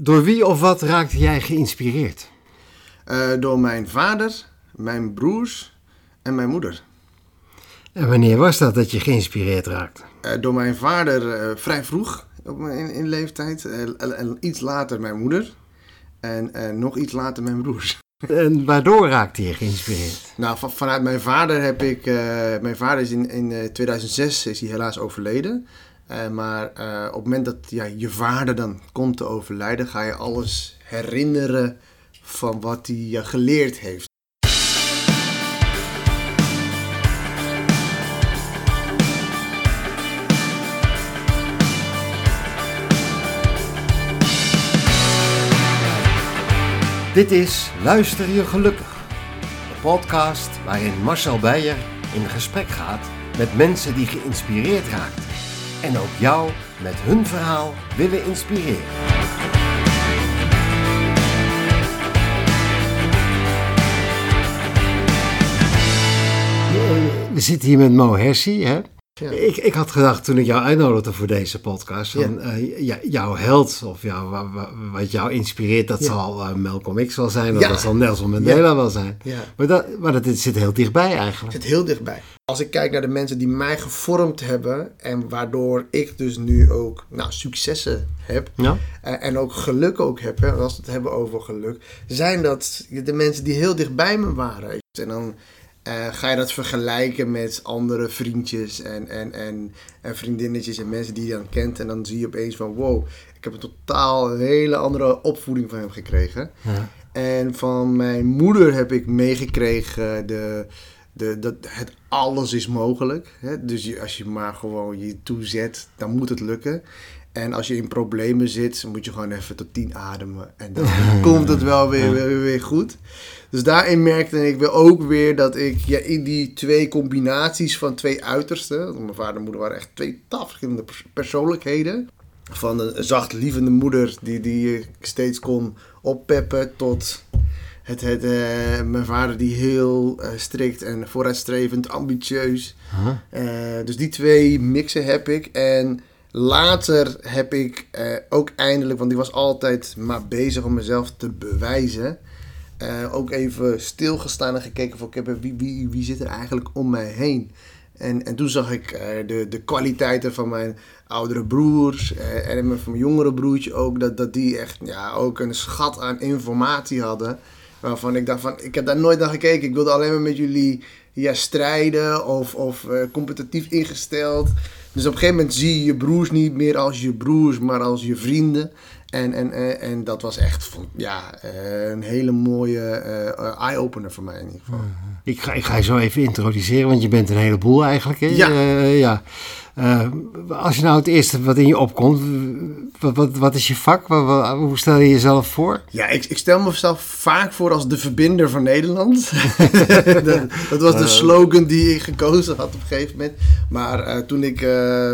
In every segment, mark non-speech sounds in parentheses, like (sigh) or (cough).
Door wie of wat raakte jij geïnspireerd? Uh, door mijn vader, mijn broers en mijn moeder. En wanneer was dat dat je geïnspireerd raakte? Uh, door mijn vader uh, vrij vroeg in, in leeftijd. en iets later mijn moeder. En nog iets later mijn broers. (laughs) En waardoor raakte je geïnspireerd? Nou, van, vanuit mijn vader heb ik... mijn vader is in, in 2006 is hij helaas overleden. Uh, maar uh, op het moment dat je vader dan komt te overlijden, ga je alles herinneren van wat hij je geleerd heeft. Dit is Luister je gelukkig. De podcast waarin Marcel Beijer in gesprek gaat met mensen die geïnspireerd raakt en ook jou met hun verhaal willen inspireren. We zitten hier met Mo Hersi, hè? Ja. Ik, ik had gedacht toen ik jou uitnodigde voor deze podcast, van, ja. uh, jouw held of wat jou inspireert, dat zal uh, Malcolm X wel zijn, of dat zal Nelson Mandela wel zijn. Maar, dat, maar dat zit heel dichtbij eigenlijk. Het zit heel dichtbij. Als ik kijk naar de mensen die mij gevormd hebben en waardoor ik dus nu ook nou, successen heb uh, en ook geluk ook heb, hè, als we het hebben over geluk, zijn dat de mensen die heel dichtbij me waren. En dan uh, ga je dat vergelijken met andere vriendjes en, en, en, en, vriendinnetjes en mensen die je dan kent. En dan zie je opeens van wow, ik heb een totaal een hele andere opvoeding van hem gekregen. Ja. En van mijn moeder heb ik meegekregen de, de, dat het alles is mogelijk. Hè? Dus je, als je maar gewoon je toezet, dan moet het lukken. En als je in problemen zit, moet je gewoon even tot tien ademen. En dan (laughs) komt het wel weer, weer, weer goed. Dus daarin merkte ik weer ook weer dat ik ja, in die twee combinaties van twee uitersten. Mijn vader en moeder waren echt twee taf verschillende persoonlijkheden. Van een zacht lievende moeder die, die ik steeds kon oppeppen tot het, het, uh, mijn vader die heel uh, strikt en vooruitstrevend, ambitieus. Uh, dus die twee mixen heb ik. En later heb ik ook eindelijk, want ik was altijd maar bezig om mezelf te bewijzen. ook even stilgestaan en gekeken van wie, wie, wie zit er eigenlijk om mij heen. En, en toen zag ik de, de kwaliteiten van mijn oudere broers en van mijn jongere broertje ook. Dat, dat die echt ja, ook een schat aan informatie hadden. Waarvan ik dacht van, ik heb daar nooit naar gekeken. Ik wilde alleen maar met jullie ja, strijden of, of competitief ingesteld. Dus op een gegeven moment zie je je broers niet meer als je broers, maar als je vrienden. En, en, en, en dat was echt ja, eh, een hele mooie uh, eye-opener voor mij in ieder geval. Ik ga, ik ga je zo even introduceren, want je bent een heleboel eigenlijk. Hè? Ja. ja. Uh, als je nou het eerste wat in je opkomt, wat, wat, wat is je vak? Wat, hoe stel je jezelf voor? Ja, ik, ik, stel mezelf vaak voor als de verbinder van Nederland. (laughs) dat, dat, was de slogan die ik gekozen had op een gegeven moment. Maar uh, toen ik uh,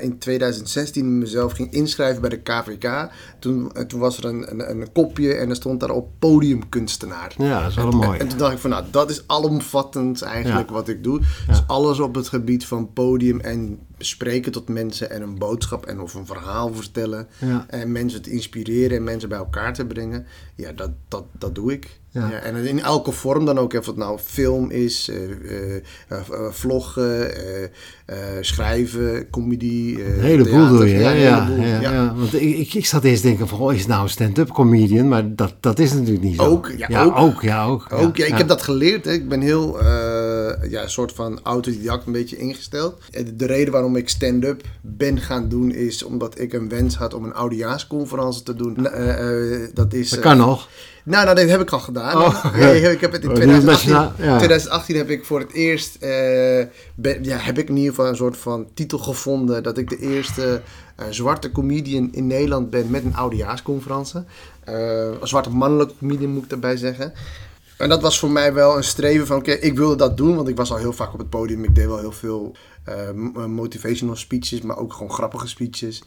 in 2016 mezelf ging inschrijven bij de KVK, toen, toen was er een, een, een, kopje en er stond daarop podiumkunstenaar. Ja, dat is wel mooi. En, en, toen dacht ik van, nou, dat is alomvattend eigenlijk ja. wat ik doe. Dus alles op het gebied van podium en spreken tot mensen en een boodschap en of een verhaal vertellen. En mensen te inspireren en mensen bij elkaar te brengen. Ja, dat, dat, dat doe ik. Ja. en in elke vorm dan ook, of het nou film is, uh, uh, vloggen, schrijven, comedy. een heleboel doe je, ja, ja, ja, ja, Want ik, ik zat eerst denken van, oh, is het nou een stand-up comedian? Maar dat, dat is natuurlijk niet zo. Ook, ja, ook. ook. ja, ook. ook ja, ik heb dat geleerd. Hè. Ik ben heel, ja, een soort van autodidact een beetje ingesteld. De reden waarom ik stand-up ben gaan doen is omdat ik een wens had om een oudejaarsconferentie te doen. dat is... Dat kan nog. Nou, nou, dat heb ik al gedaan. Oh, (laughs) ik heb het in 2018, ja. 2018 heb ik voor het eerst, uh, ja, heb ik in ieder geval een soort van titel gevonden dat ik de eerste uh, zwarte comedian in Nederland ben met een oudejaarsconferentie. Uh, een zwarte mannelijke comedian moet ik daarbij zeggen. En dat was voor mij wel een streven van, oké, ik wilde dat doen, want ik was al heel vaak op het podium. Ik deed wel heel veel motivational speeches, maar ook gewoon grappige speeches.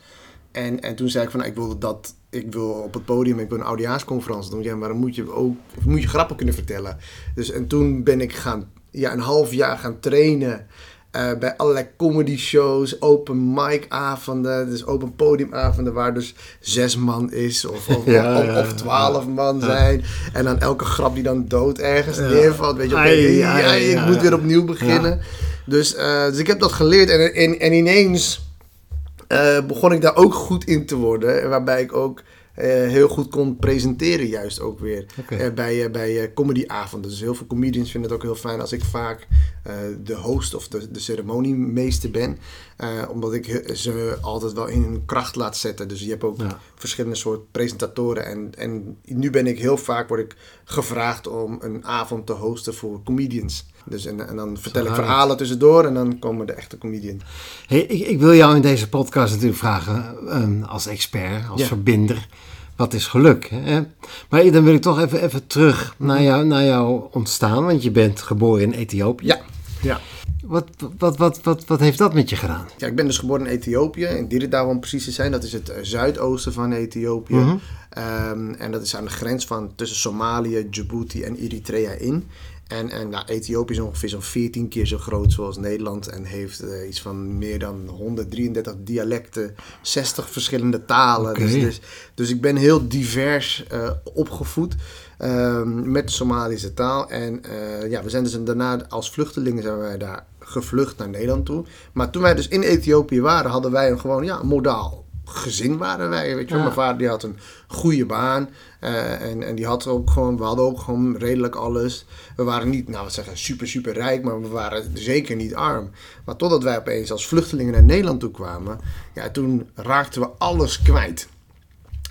En, en toen zei ik van, nou, ik wilde dat, ik wil op het podium, ik wil een oudejaarsconferentie doen. Ja, maar dan moet je ook, moet je grappen kunnen vertellen. Dus en toen ben ik gaan, ja, een half jaar gaan trainen. bij allerlei comedy shows, open mic avonden, dus open podiumavonden waar dus zes man is of, of, (laughs) of, twaalf man zijn. En dan elke grap die dan dood ergens neervalt, weet je, okay, ik moet weer opnieuw beginnen. Dus, uh, dus ik heb dat geleerd en, en, en ineens begon ik daar ook goed in te worden. Waarbij ik ook uh, heel goed kon presenteren, juist ook weer. Okay. Uh, bij bij comedyavonden. Dus heel veel comedians vinden het ook heel fijn als ik vaak de host of de, de ceremoniemeester ben. omdat ik ze altijd wel in hun kracht laat zetten. Dus je hebt ook verschillende soort presentatoren. En, en nu ben ik heel vaak word ik gevraagd om een avond te hosten voor comedians. Dus en, en dan vertel ik verhalen tussendoor en dan komen de echte comedian. Hey, ik, ik, wil jou in deze podcast natuurlijk vragen, um, als expert, als verbinder, wat is geluk? Hè? Maar dan wil ik toch even, even terug naar, mhm. jou, naar jouw ontstaan, want je bent geboren in Ethiopië. Ja. ja. Wat, wat, wat, wat, wat heeft dat met je gedaan? Ja, ik ben dus geboren in Ethiopië, in Dirida om precies te zijn. Dat is het uh, zuidoosten van Ethiopië. Mm en dat is aan de grens van tussen Somalië, Djibouti en Eritrea in. En, en nou, Ethiopië is ongeveer zo'n 14 keer zo groot zoals Nederland en heeft uh, iets van meer dan 133 dialecten, 60 verschillende talen. Dus, dus, dus, ik ben heel divers uh, opgevoed uh, met de Somalische taal. En uh, ja, we zijn dus daarna als vluchtelingen zijn wij daar gevlucht naar Nederland toe. Maar toen wij dus in Ethiopië waren, hadden wij een gewoon ja, modaal gezin waren wij. Weet je Mijn vader die had een goede baan. Uh, en, en die had ook gewoon, we hadden ook gewoon redelijk alles. We waren niet, nou wat zeggen, super, super rijk, maar we waren zeker niet arm. Maar totdat wij opeens als vluchtelingen naar Nederland toe kwamen, ja, toen raakten we alles kwijt.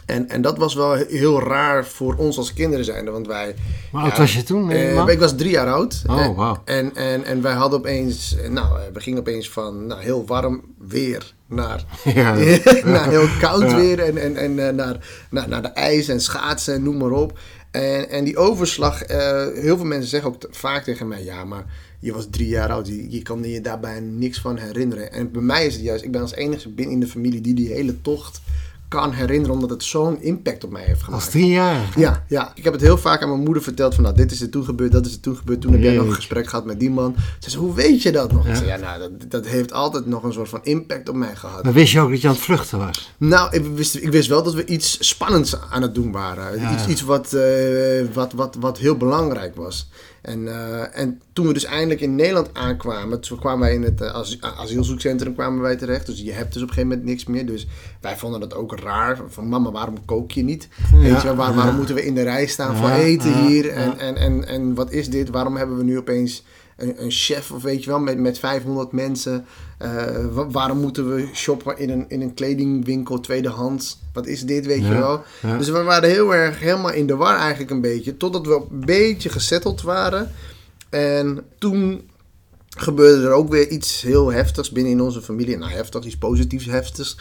En, en dat was wel heel raar voor ons als kinderen zijnde, want wij... Hoe oud was je toen? Uh, ik was drie jaar oud. Oh, wow. En, en, en wij hadden opeens, nou, we gingen opeens van nou, heel warm weer naar, (laughs) ja, (laughs) naar heel koud weer en, en, en eh, naar, naar, naar de ijs en schaatsen en noem maar op. En, en die overslag, uh, heel veel mensen zeggen ook vaak tegen mij, ja, maar je was drie jaar oud, je, je kan je daarbij niks van herinneren. En bij mij is het juist, ik ben als enige binnen in de familie die die hele tocht kan herinneren, omdat het zo'n impact op mij heeft gemaakt. Als drie jaar? Ja, ja. Ik heb het heel vaak aan mijn moeder verteld van, nou, dit is er toen gebeurd, dat is er toen gebeurd. Toen heb jij nog een gesprek gehad met die man. Ze zei, hoe weet je dat nog? Ja. Ik zei, ja, nou, dat, dat heeft altijd nog een soort van impact op mij gehad. Maar wist je ook dat je aan het vluchten was? Nou, ik wist, ik wist wel dat we iets spannends aan het doen waren. Iets, iets wat, uh, wat, wat, wat heel belangrijk was. En, uh, en toen we dus eindelijk in Nederland aankwamen, toen kwamen wij in het uh, asielzoekcentrum kwamen wij terecht. Dus je hebt dus op een gegeven moment niks meer. Dus wij vonden dat ook raar. Van mama, waarom kook je niet? Weet je, waar, waarom moeten we in de rij staan voor eten hier? En, en, en, en wat is dit? Waarom hebben we nu opeens een, een, chef of weet je wel, met, met 500 mensen. Uh, waarom moeten we shoppen in een, in een kledingwinkel tweedehands? Wat is dit, weet je wel? Dus we waren heel erg helemaal in de war eigenlijk een beetje. Totdat we een beetje gesetteld waren. En toen gebeurde er ook weer iets heel heftigs binnen in onze familie. Nou, heftig, iets positiefs heftigs.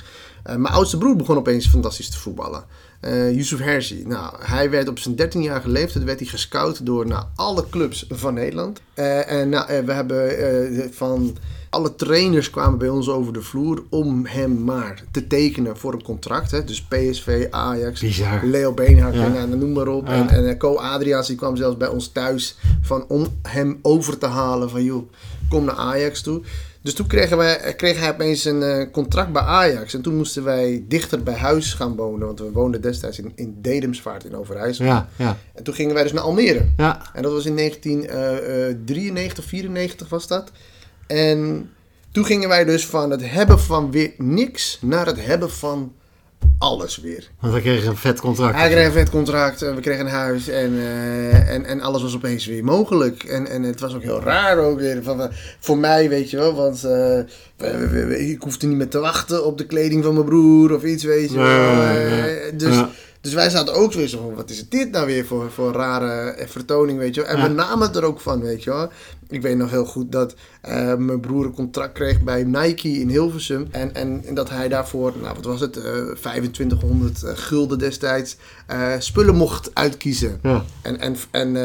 Uh, mijn oudste broer begon opeens fantastisch te voetballen. Uh, Yusuf Herzi. Nou, hij werd op zijn 13-jarige leeftijd werd hij gescout door nou, alle clubs van Nederland. Uh, en nou, we hebben van alle trainers kwamen bij ons over de vloer om hem maar te tekenen voor een contract. Hè. Dus PSV, Ajax, Bizar. Leo Beenhard, ja. en, noem maar op. En, en Co Adriaans die kwam zelfs bij ons thuis van, om hem over te halen van joh, kom naar Ajax toe. Dus toen kregen wij, kreeg hij opeens een uh, contract bij Ajax. En toen moesten wij dichter bij huis gaan wonen. Want we woonden destijds in, in Dedemsvaart in Overijssel. Ja, ja. En toen gingen wij dus naar Almere. Ja. En dat was in 1993, 94 eh, was dat. En toen gingen wij dus van het hebben van weer niks naar het hebben van alles weer. Want we kregen een vet contract. Hij kreeg een vet contract, we kregen een huis en, uh, en, en alles was opeens weer mogelijk. En, en het was ook heel raar ook weer. Van, voor mij, weet je wel, want uh, ik hoefde niet meer te wachten op de kleding van mijn broer of iets, weet je wel. Dus... Dus wij zaten ook weer zo van, wat is dit nou weer voor, voor rare vertoning, weet je wel. En we namen het er ook van, weet je wel. Ik weet nog heel goed dat uh, mijn broer een contract kreeg bij Nike in Hilversum. En, en, en dat hij daarvoor, nou wat was het, uh, eh, 2500 uh, eh, gulden destijds, spullen mocht uitkiezen. Ja. En, en, en,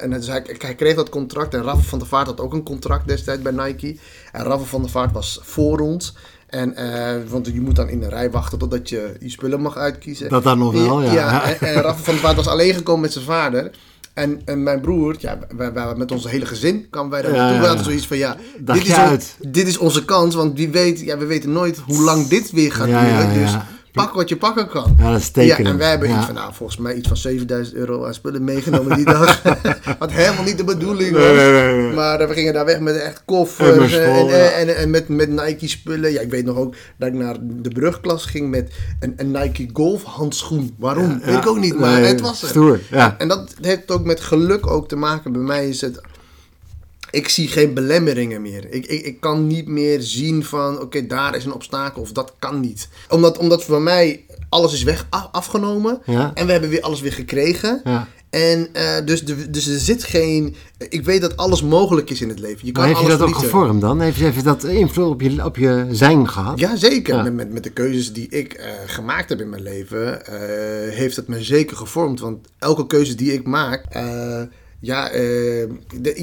en dus hij, hij, kreeg dat contract en Rafa van der Vaart had ook een contract destijds bij Nike. En Rafa van der Vaart was voor ons. En, uh, want je moet dan in de rij wachten totdat je je spullen mag uitkiezen. Dat dan nog wel, ja. ja en, en Rafa van der Vaart was alleen gekomen met zijn vader. En, en mijn broer, ja, wij, wij, met onze hele gezin kwamen wij daar naartoe. We hadden zoiets van, ja, dit is, dit is onze kans. Want wie weet, ja, we weten nooit hoe lang dit weer gaat duren. Dus pak wat je pakken kan. Ja, dat is Ja, en wij hebben iets van, nou, volgens mij iets van 7000 euro aan spullen meegenomen die dag. (laughs) Wat helemaal niet de bedoeling was. Nee, maar uh, we gingen daar weg met echt koffers en, en, en, met, met Nike spullen. Ja, ik weet nog ook dat ik naar de brugklas ging met een, een Nike golf handschoen. Waarom? weet ik ook niet, maar het was het. Stoer, ja. En dat heeft ook met geluk ook te maken. Bij mij is het ik zie geen belemmeringen meer. Ik, ik, ik kan niet meer zien van, oké, daar is een obstakel of dat kan niet. Omdat, omdat voor mij alles is weg afgenomen en we hebben weer alles weer gekregen. Ja. En uh, dus, de, dus er zit geen. Ik weet dat alles mogelijk is in het leven. Je kan maar heeft je dat ook gevormd dan? Heeft, heeft dat invloed op je, op je zijn gehad? Ja, zeker. Met, met, met, de keuzes die ik uh, gemaakt heb in mijn leven, uh, heeft het me zeker gevormd. Want elke keuze die ik maak, ja, uh,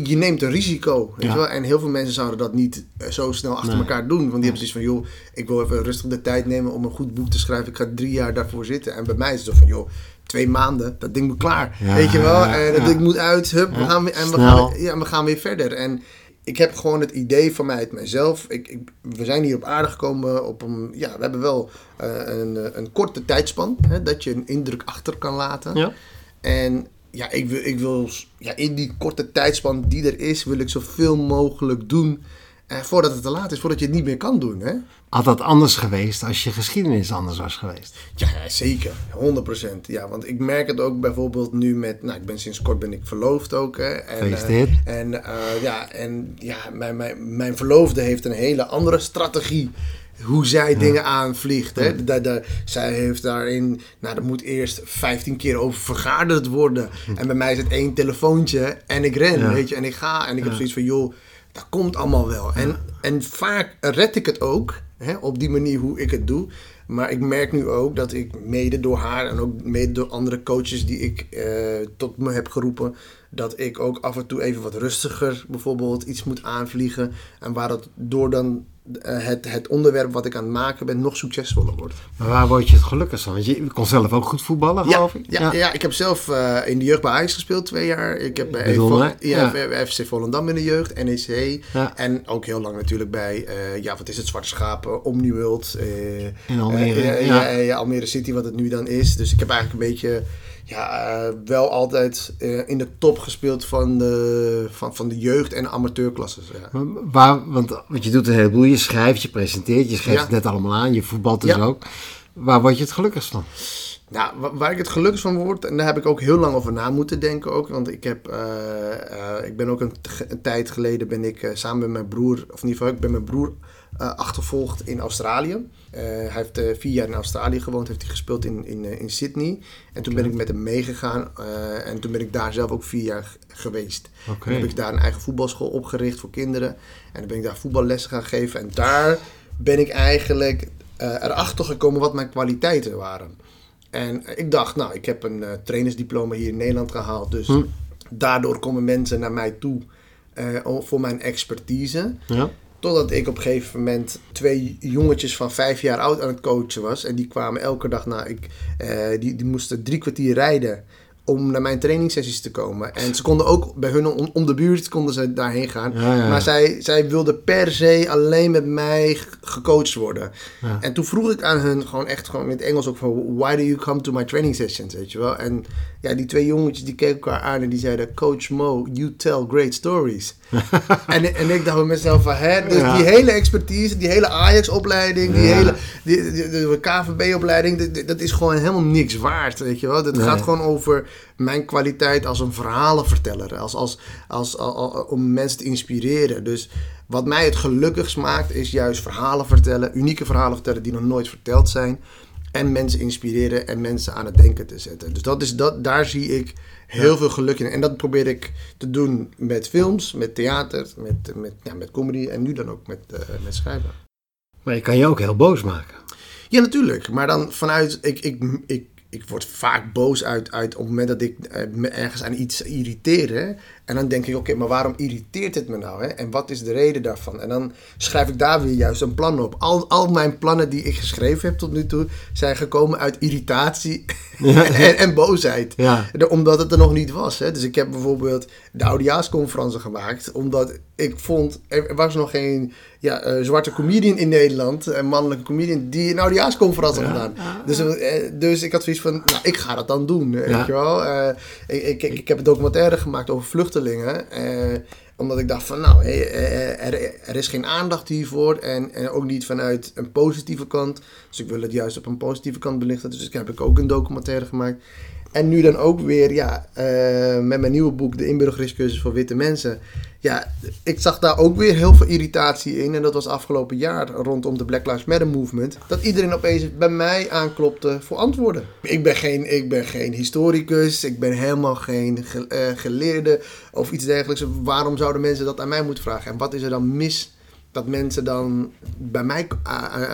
je neemt een risico. Weet je wel? En heel veel mensen zouden dat niet eh, zo snel achter elkaar doen. Want die hebben zoiets van, joh, ik wil even rustig de tijd nemen om een goed boek te schrijven. Ik ga drie jaar daarvoor zitten. En bij mij is het zo van, joh, twee maanden, dat ding moet klaar. weet je wel? en dat ding moet uit, hup, we gaan weer, en we gaan, ja, we gaan weer verder. En ik heb gewoon het idee van mijzelf. Ik, ik, we zijn hier op aarde gekomen op een, ja, we hebben wel uh, een, een korte tijdspan. Hè, dat je een indruk achter kan laten. Ja. En ja, ik wil, ik wil ja, in die korte tijdspan die er is, wil ik zoveel mogelijk doen. Eh, voordat het te laat is, voordat je het niet meer kan doen. Hè? Had dat anders geweest als je geschiedenis anders was geweest? Ja, zeker. 100%. Ja, want ik merk het ook bijvoorbeeld nu met... Nou, ik ben sinds kort ben ik verloofd ook. Hè, en, uh, en, uh, ja, en ja, mijn, mijn, mijn verloofde heeft een hele andere strategie hoe zij dingen aanvliegt. Hè? Da, zij heeft daarin, nou, er moet eerst 15 keer over vergaderd worden. En bij mij is het één telefoontje en ik ren, weet je, en ik ga. En ik heb zoiets van, joh, dat komt allemaal wel. En, en vaak red ik het ook, hè, op die manier hoe ik het doe. Maar ik merk nu ook dat ik mede door haar en ook mede door andere coaches die ik eh, tot me heb geroepen, dat ik ook af en toe even wat rustiger bijvoorbeeld iets moet aanvliegen. En waar dat door dan het, het onderwerp wat ik aan het maken ben nog succesvoller wordt. Maar waar word je het gelukkig van? Want je kon zelf ook goed voetballen, geloof ik? Ja, ja. ik heb zelf uh, in de jeugd bij Ajax gespeeld twee jaar. Ik heb bij ja, FC Volendam in de jeugd, NEC. En ook heel lang natuurlijk bij, uh, ja, wat is het, Zwarte Schapen, Omniworld. in Almere. ja. Almere City, wat het nu dan is. Dus ik heb eigenlijk een beetje ja, uh, wel altijd uh, in de top gespeeld van de, van, van de jeugd- en amateurklasses. Ja. Waar, want, want je doet een heleboel, je schrijft, je presenteert, je schrijft het net allemaal aan, je voetbalt dus ook. Waar word je het gelukkigst van? Nou, waar ik het gelukkigst van word, en daar heb ik ook heel lang over na moeten denken ook. Want ik heb, uh, ik ben ook een, een, tijd geleden ben ik samen met mijn broer, of in ieder geval ik ben mijn broer achtervolgd in Australië. Uh, hij heeft uh, vier jaar in Australië gewoond, heeft hij gespeeld in, in, uh, in Sydney. En toen okay. ben ik met hem meegegaan en toen ben ik daar zelf ook vier jaar geweest. Okay. Toen heb ik daar een eigen voetbalschool opgericht voor kinderen. En dan ben ik daar voetballessen gaan geven. En daar ben ik eigenlijk erachter gekomen wat mijn kwaliteiten waren. En ik dacht, nou, ik heb een trainersdiploma hier in Nederland gehaald. Dus hm. daardoor komen mensen naar mij toe voor mijn expertise. Ja. Totdat ik op een gegeven moment twee jongetjes van vijf jaar oud aan het coachen was. En die kwamen elke dag naar. Ik, uh, die, die moesten drie kwartier rijden om naar mijn trainingssessies te komen. En ze konden ook bij hun om, om de buurt konden ze daarheen gaan. Ja, ja. Maar zij, zij wilden per se alleen met mij gecoacht worden. Ja. En toen vroeg ik aan hun gewoon echt gewoon in het Engels ook van... Why do you come to my training sessions, weet je wel? En ja, die twee jongetjes die keken elkaar aan en die zeiden... Coach Mo, you tell great stories. (laughs) en, en ik dacht bij mezelf van... Hè, dus die hele expertise, die hele Ajax-opleiding... die hele die, die, de KVB-opleiding... dat is gewoon helemaal niks waard, weet je wel? Dat gaat gewoon over mijn kwaliteit als een verhalenverteller. Als, als, als, als, om mensen te inspireren. Dus wat mij het gelukkigst maakt, is juist verhalen vertellen. Unieke verhalen vertellen die nog nooit verteld zijn. En mensen inspireren en mensen aan het denken te zetten. Dus dat is, dat, daar zie ik heel ja. veel geluk in. En dat probeer ik te doen met films, met theater, met, met, ja, met comedy en nu dan ook met, uh, met schrijven. Maar je kan je ook heel boos maken. Ja, natuurlijk. Maar dan vanuit, ik, ik, ik, ik word vaak boos uit, uit op het moment dat ik me ergens aan iets irriteer. En dan denk ik, oké, maar waarom irriteert het me nou? Hè? En wat is de reden daarvan? En dan schrijf ik daar weer juist een plan op. Al, al mijn plannen die ik geschreven heb tot nu toe zijn gekomen uit irritatie (laughs) (laughs) en, en, boosheid. Ja. Omdat het er nog niet was. Hè? Dus ik heb bijvoorbeeld de oudejaarsconferentie gemaakt, omdat ik vond, er was nog geen ja, uh, zwarte comedian in Nederland, een mannelijke comedian, die een oudejaarsconferentie had gedaan. Dus, uh, dus ik had zoiets van, nou, ik ga dat dan doen, weet je wel. Uh, ik, ik, ik, heb een documentaire gemaakt over vluchtelingen, omdat ik dacht van, nou, er, er is geen aandacht hiervoor en, en ook niet vanuit een positieve kant. Dus ik wil het juist op een positieve kant belichten, dus ik heb ik ook een documentaire gemaakt. En nu dan ook weer, ja, uh, met mijn nieuwe boek, De inburgeringscursus voor witte mensen. Ja, ik zag daar ook weer heel veel irritatie in. En dat was afgelopen jaar rondom de Black Lives Matter movement. Dat iedereen opeens bij mij aanklopte voor antwoorden. Ik ben geen, ik ben geen historicus, ik ben helemaal geen uh, geleerde of iets dergelijks. Waarom zouden mensen dat aan mij moeten vragen? En wat is er dan mis dat mensen dan bij mij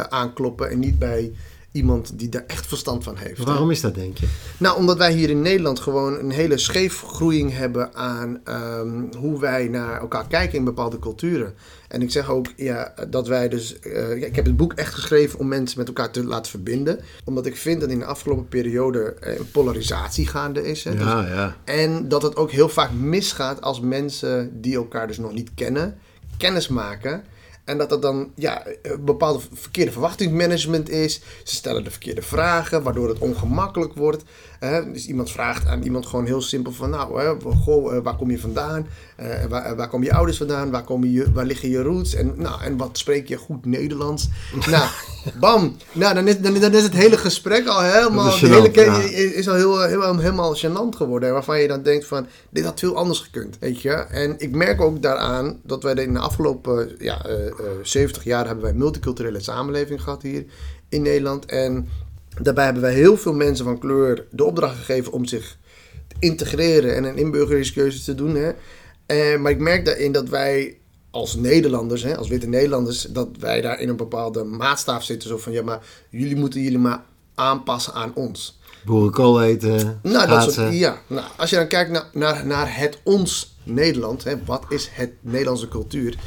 aankloppen en niet bij iemand die daar echt verstand van heeft. Waarom is dat, denk je? Nou, omdat wij hier in Nederland gewoon een hele scheefgroeiing hebben aan ehm, hoe wij naar elkaar kijken in bepaalde culturen. En ik zeg ook ja, dat wij dus. Uh, ik heb het boek echt geschreven om mensen met elkaar te laten verbinden. Omdat ik vind dat in de afgelopen periode een polarisatie gaande is. Hè, ja, dus, ja. En dat het ook heel vaak misgaat als mensen die elkaar dus nog niet kennen, kennis maken. En dat dat dan ja, een bepaalde verkeerde verwachtingsmanagement is. Ze stellen de verkeerde vragen, waardoor het ongemakkelijk wordt. Hè? Dus iemand vraagt aan iemand gewoon heel simpel van... Nou, hè, goh, eh, waar kom je vandaan? Uh, waar, waar komen je ouders vandaan? Waar, komen je, waar liggen je roots? En, nou, en wat spreek je goed Nederlands? (laughs) nou, bam! Nou, dan is, dan, dan is het hele gesprek al helemaal... De hele is al heel, heel, helemaal gênant geworden. Waarvan je dan denkt van... Dit had veel anders gekund, weet je? En ik merk ook daaraan dat wij in de afgelopen ja, uh, 70 jaar... hebben wij multiculturele samenleving gehad hier in Nederland. En Daarbij hebben wij heel veel mensen van kleur de opdracht gegeven om zich te integreren en een inburgeringskeuze te doen. Hè. Eh, maar ik merk daarin dat wij als Nederlanders, hè, als witte Nederlanders, dat wij daar in een bepaalde maatstaaf zitten. Zo van ja, maar jullie moeten jullie maar aanpassen aan ons. Boerenkool eten. Nou, dat soort, ja. Nou, als je dan kijkt naar, naar, naar het ons Nederland, hè, wat is het Nederlandse cultuur?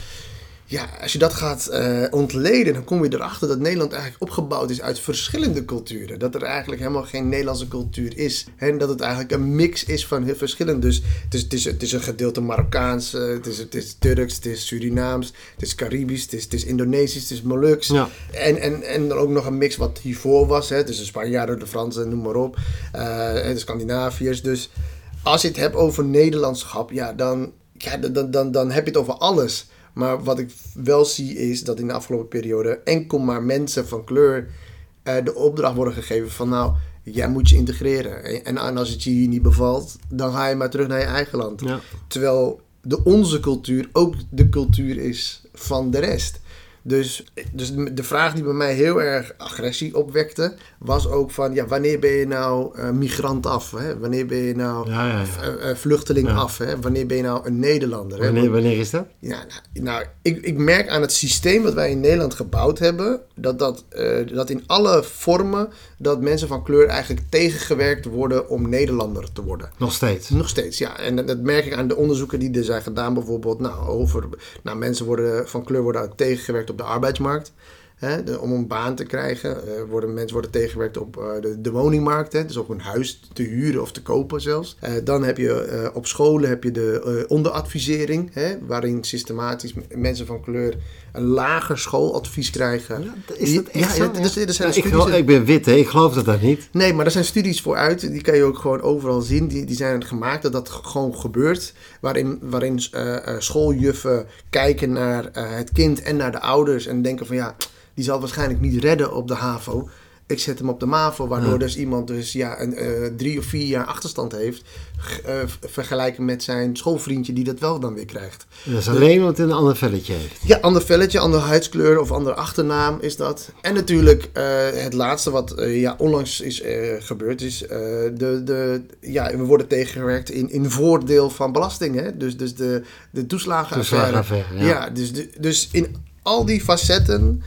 Ja, als je dat gaat uh, ontleden, dan kom je erachter dat Nederland eigenlijk opgebouwd is uit verschillende culturen. Dat er eigenlijk helemaal geen Nederlandse cultuur is. En dat het eigenlijk een mix is van heel verschillende. Dus het is, het is, het is een gedeelte Marokkaans, uh, het, is, het is Turks, het is Surinaams, het is Caribisch, het is, het is Indonesisch, het is Moluks. Ja. En, en, en dan ook nog een mix wat hiervoor was. Hè. Dus de Spanjaarden, de Fransen, noem maar op. Uh, de Scandinaviërs. Dus als je het hebt over Nederlandschap, ja, dan, ja, dan, dan, dan heb je het over alles. Maar wat ik wel zie is dat in de afgelopen periode enkel maar mensen van kleur uh, de opdracht worden gegeven van nou, jij moet je integreren. En, en als het je hier niet bevalt, dan ga je maar terug naar je eigen land. Terwijl de onze cultuur ook de cultuur is van de rest. Dus, dus de vraag die bij mij heel erg agressie opwekte, was ook van, ja, wanneer ben je nou uh, migrant af? Hè? Wanneer ben je nou ja, ja, uh, vluchteling af? Hè? Wanneer ben je nou een Nederlander? Wanneer, hè? wanneer is dat? Ja, nou, nou, ik, ik merk aan het systeem wat wij in Nederland gebouwd hebben, dat, dat, uh, dat in alle vormen, dat mensen van kleur eigenlijk tegengewerkt worden om Nederlander te worden. Nog steeds? Nog steeds, ja. En dat, merk ik aan de onderzoeken die er zijn gedaan, bijvoorbeeld, nou, over, nou, mensen worden, van kleur worden tegengewerkt op de arbeidsmarkt. Hè, om een baan te krijgen. Uh, worden, mensen worden tegengewerkt op uh, de, woningmarkt. Hè, dus op een huis te huren of te kopen zelfs. Uh, dan heb je op scholen heb je de onderadvisering. Hè, waarin systematisch mensen van kleur een lager schooladvies krijgen. Ja, is dat echt ja, zo? Ja, zijn ik, geloof, ik, ben wit, hè? ik geloof dat dat niet. Nee, maar er zijn studies voor uit. Die kan je ook gewoon overal zien. Die, die zijn gemaakt dat dat gewoon gebeurt. Waarin, waarin schooljuffen kijken naar het kind en naar de ouders. En denken van ja die zal waarschijnlijk niet redden op de HAVO. Ik zet hem op de MAVO, waardoor dus iemand dus ja, een, uh, drie of vier jaar achterstand heeft. Uh, vergelijken met zijn schoolvriendje die dat wel dan weer krijgt. Dat is alleen omdat hij een ander velletje heeft. Ja, ander velletje, andere huidskleur of andere achternaam is dat. En natuurlijk uh, het laatste wat ja, onlangs is gebeurd is... de, de, ja, we worden tegengewerkt in, in voordeel van belastingen. Dus, dus de, de toeslagenaffaire. Toeslagenaffaire, ja. ja. dus, dus in al die facetten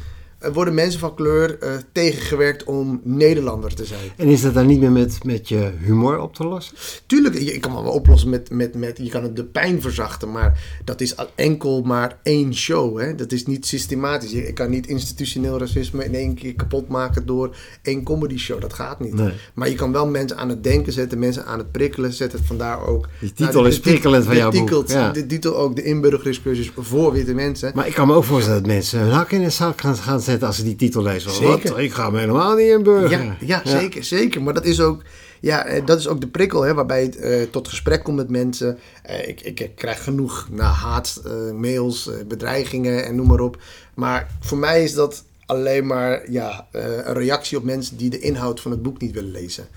worden mensen van kleur uh, tegengewerkt om Nederlander te zijn. En is dat dan niet meer met, met je humor op te lossen? Tuurlijk, je kan het wel oplossen met, met, met, je kan het de pijn verzachten, maar dat is enkel maar één show. Hè? Dat is niet systematisch. Je kan niet institutioneel racisme in één keer kapot maken door één comedy show. Dat gaat niet. Maar je kan wel mensen aan het denken zetten, mensen aan het prikkelen zetten. Vandaar ook... Die titel nou, is prikkelend van jouw boek. Ja. De titel ook, de inburgeringscursus voor witte mensen. Maar ik kan me ook voorstellen dat mensen hun hak in de zak gaan, gaan zetten als ze die titel lezen. Zeker. Wat? Ik ga me helemaal niet inburgeren. Ja, ja, ja, Zeker, zeker. Maar dat is ook... Ja, eh, dat is ook de prikkel, hè, waarbij het uh, tot gesprek komt met mensen. Uh, ik, ik, krijg genoeg nou, haat, uh, mails, bedreigingen en noem maar op. Maar voor mij is dat alleen maar ja, een reactie op mensen die de inhoud van het boek niet willen lezen.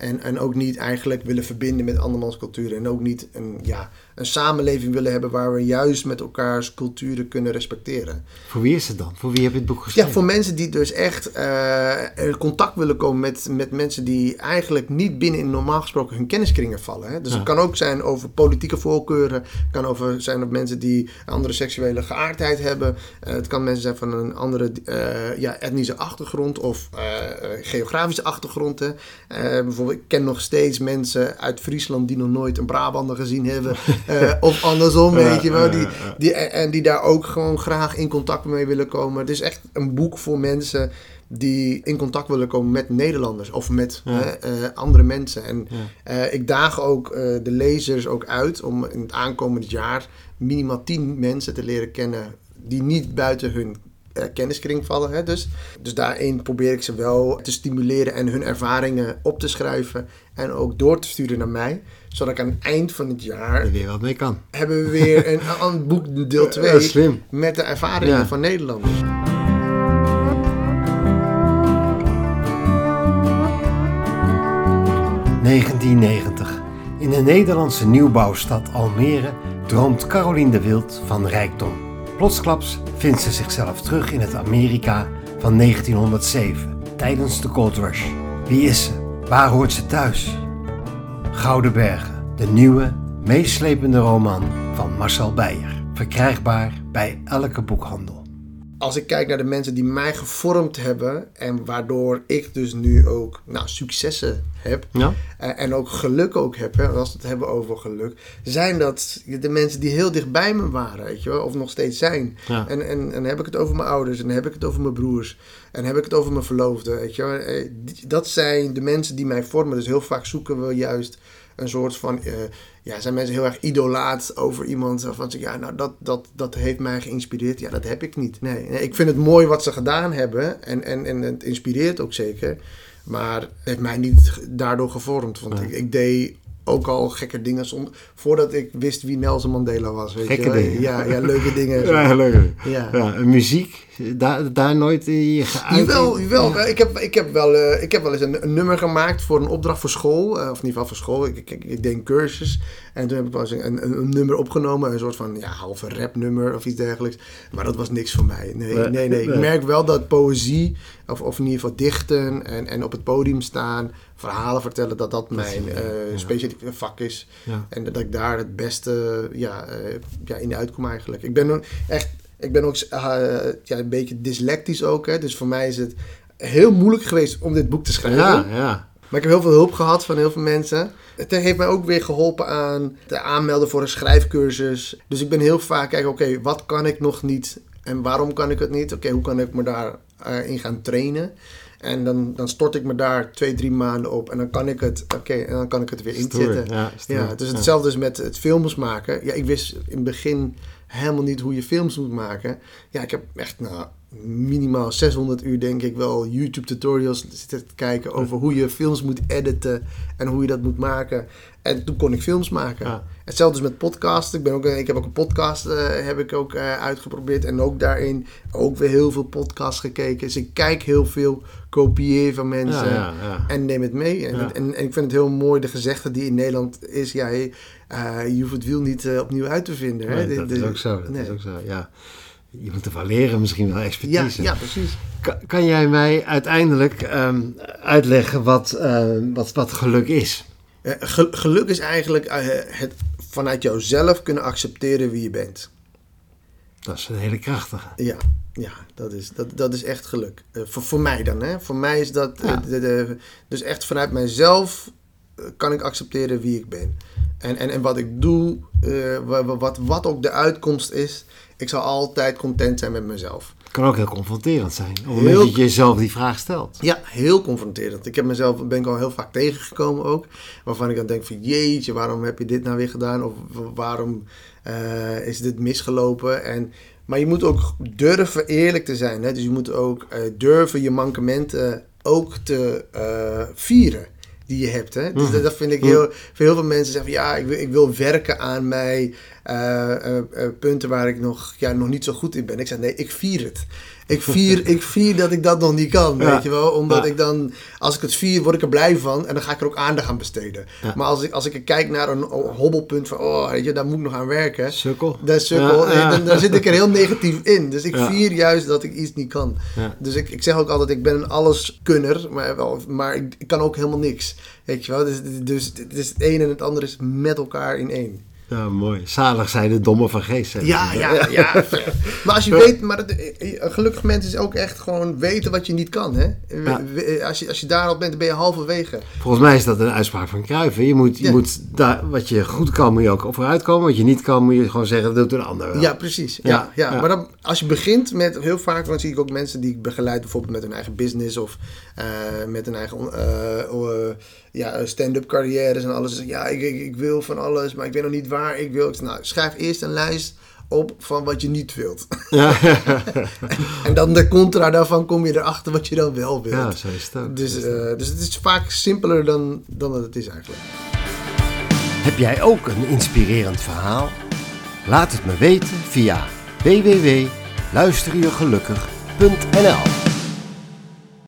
En, en ook niet eigenlijk willen verbinden met andermans cultuur. En ook niet een, ja, een samenleving willen hebben waar we juist met elkaars culturen kunnen respecteren. Voor wie is het dan? Voor wie heb je het boek geschreven? Ja, voor mensen die dus echt uh, in contact willen komen met, met mensen die eigenlijk niet binnen in normaal gesproken hun kenniskringen vallen. Hè? Dus het kan ook zijn over politieke voorkeuren. Het kan over zijn op mensen die een andere seksuele geaardheid hebben. Uh, het kan mensen zijn van een andere uh, ja, etnische achtergrond of geografische achtergrond. Hè? bijvoorbeeld, ik ken nog steeds mensen uit Friesland die nog nooit een Brabander gezien hebben. (laughs) Uh, of andersom, (laughs) weet je wel. Die, die, en die daar ook gewoon graag in contact mee willen komen. Het is echt een boek voor mensen die in contact willen komen met Nederlanders of met uh, andere mensen. En uh, ik daag ook de lezers ook uit om in het aankomend jaar minimaal tien mensen te leren kennen die niet buiten hun kenniskring vallen. Hè, dus. dus daarin probeer ik ze wel te stimuleren en hun ervaringen op te schrijven en ook door te sturen naar mij zodat ik aan het eind van het jaar... Er weer wat mee kan. Hebben we weer een, (laughs) een boek deel 2 met de ervaringen van Nederlanders. ...1990. In de Nederlandse nieuwbouwstad Almere droomt Caroline de Wild van rijkdom. Plotsklaps vindt ze zichzelf terug in het Amerika van 1907, tijdens de Gold Rush. Wie is ze? Waar hoort ze thuis? Gouden Bergen, de nieuwe, meeslepende roman van Marcel Beijer. Verkrijgbaar bij elke boekhandel. Als ik kijk naar de mensen die mij gevormd hebben en waardoor ik dus nu ook nou, successen heb ja. Eh, en ook geluk ook heb, hè, als we het hebben over geluk, zijn dat de mensen die heel dicht bij me waren, weet je wel, of nog steeds zijn. En, en, en heb ik het over mijn ouders en heb ik het over mijn broers en heb ik het over mijn verloofde, weet je wel. Eh, dat zijn de mensen die mij vormen. Dus heel vaak zoeken we juist een soort van, uh, ja, zijn mensen heel erg idolaat over iemand. Van ja, nou dat, dat, dat heeft mij geïnspireerd. Ja, dat heb ik niet. Nee, nee ik vind het mooi wat ze gedaan hebben en, en, en het inspireert ook zeker. Maar het heeft mij niet daardoor gevormd. Want ik, ik deed ook al gekke dingen voordat ik wist wie Nelson Mandela was. Weet gekke dingen. Ja, ja, leuke dingen. (laughs) ja, leuke. Ja. ja. muziek, daar, daar nooit je geuit? Jawel, jawel. Ik, heb, ik, heb wel, uh, ik heb wel eens een, een, nummer gemaakt voor een opdracht voor school. Uh, of in ieder geval voor school. Ik, ik, ik, deed een cursus. En toen heb ik wel eens een, een, een, nummer opgenomen. Een soort van ja, halve rapnummer of iets dergelijks. Maar dat was niks voor mij. Nee, nee, nee. nee. Ik merk wel dat poëzie, of, of in ieder geval dichten en, en op het podium staan verhalen vertellen, dat dat mijn uh, specifieke vak is. En dat ik daar het beste ja, uh, ja, in uitkom eigenlijk. Ik ben echt, ik ben ook uh, ja, een beetje dyslectisch ook. Hè, dus voor mij is het heel moeilijk geweest om dit boek te schrijven. Ja, ja. Maar ik heb heel veel hulp gehad van heel veel mensen. Het heeft mij ook weer geholpen aan te aanmelden voor een schrijfcursus. Dus ik ben heel vaak kijken, oké, wat kan ik nog niet en waarom kan ik het niet? Oké, hoe kan ik me daarin in gaan trainen? En dan, dan stort ik me daar twee, drie maanden op. En dan kan ik het, oké, en dan kan ik het weer inzetten. Ja, ja, dus hetzelfde is met het films maken. Ja, ik wist in het begin helemaal niet hoe je films moet maken. Ja, ik heb echt nou, minimaal 600 uur denk ik wel YouTube tutorials zitten te kijken over hoe je films moet editen en hoe je dat moet maken. En toen kon ik films maken. Ja. Hetzelfde is met podcasten. Ik, ben ook, ik heb ook een podcast uh, heb ik ook, uh, uitgeprobeerd. En ook daarin ook weer heel veel podcasts gekeken. Dus ik kijk heel veel, kopieer van mensen ja, ja, en neem het mee. En, en, en, ik vind het heel mooi de gezegde die in Nederland is. Ja, hey, uh, je hoeft het wiel niet opnieuw uit te vinden. Nee, hè? dat is ook zo. Dat is ook zo, ja. Je moet ervan leren, misschien wel expertise. Ja, ja precies. Kan, kan jij mij uiteindelijk um, uitleggen wat, wat, wat geluk is? Eh, geluk is eigenlijk eh, het vanuit jouzelf kunnen accepteren wie je bent. Dat is een hele krachtige. Ja, Ja, dat is, dat, dat is echt geluk. Voor, voor mij dan, hè. Voor mij is dat... Ja. de, de, dus echt vanuit mijzelf kan ik accepteren wie ik ben. En, en, en wat ik doe, wat, wat ook de uitkomst is, ik zal altijd content zijn met mezelf. Het kan ook heel confronterend zijn. Op het moment dat je jezelf die vraag stelt. Ja, heel confronterend. Ik heb mezelf, ben ik al heel vaak tegengekomen ook. Waarvan ik dan denk van jeetje, waarom heb je dit nou weer gedaan? Of waarom uh, is dit misgelopen? En, maar je moet ook durven eerlijk te zijn. Hè? Dus je moet ook uh, durven je mankementen ook te uh, vieren die je hebt. Hè? Dus dat, dat, vind ik heel, voor heel veel mensen zeggen van ja, ik wil, ik wil werken aan mij uh, uh, uh, punten waar ik nog, ja, nog niet zo goed in ben. Ik zeg nee, ik vier het. Ik vier, ik vier dat ik dat nog niet kan, ja. weet je wel. Omdat ja. ik dan, als ik het vier, word ik er blij van en dan ga ik er ook aandacht aan besteden. Ja. Maar als ik, als ik kijk naar een hobbelpunt van, oh, weet je, daar moet ik nog aan werken. Sukkel. Dat sukkel, dan, dan, zit ik er heel negatief in. Dus ik vier juist dat ik iets niet kan. Dus ik, ik zeg ook altijd, ik ben een alleskunner, maar, wel, maar ik, ik kan ook helemaal niks. Weet je wel, dus, dus, dus het een en het ander is met elkaar in één. Ja, mooi. Zalig zijn de domme van geest. Ja, ja, (laughs) ja. maar als je weet, maar een gelukkig mens is ook echt gewoon weten wat je niet kan. Hè? Ja. Als, je, als je daarop bent, dan ben je halverwege. Volgens mij is dat een uitspraak van Cruijff. Je moet, je ja. moet daar, wat je goed kan, moet je ook vooruit komen. Wat je niet kan, moet je gewoon zeggen, dat doet een ander wel. Ja, precies. Ja, ja, ja. Maar dan, als je begint met, heel vaak, dan zie ik ook mensen die ik begeleid, bijvoorbeeld met hun eigen business of uh, met hun eigen uh, uh, ja, stand-up carrières en alles. Ja, ik, ik, ik, wil van alles, maar ik weet nog niet waar ik wil. Nou, schrijf eerst een lijst op van wat je niet wilt. (laughs) Ja. en, (laughs) en, dan de contra daarvan kom je erachter wat je dan wel wilt. Ja, zo is het Dus, uh, dus het is vaak simpeler dan, dan dat het is eigenlijk. Heb jij ook een inspirerend verhaal? Laat het me weten via www.luisterjegelukkig.nl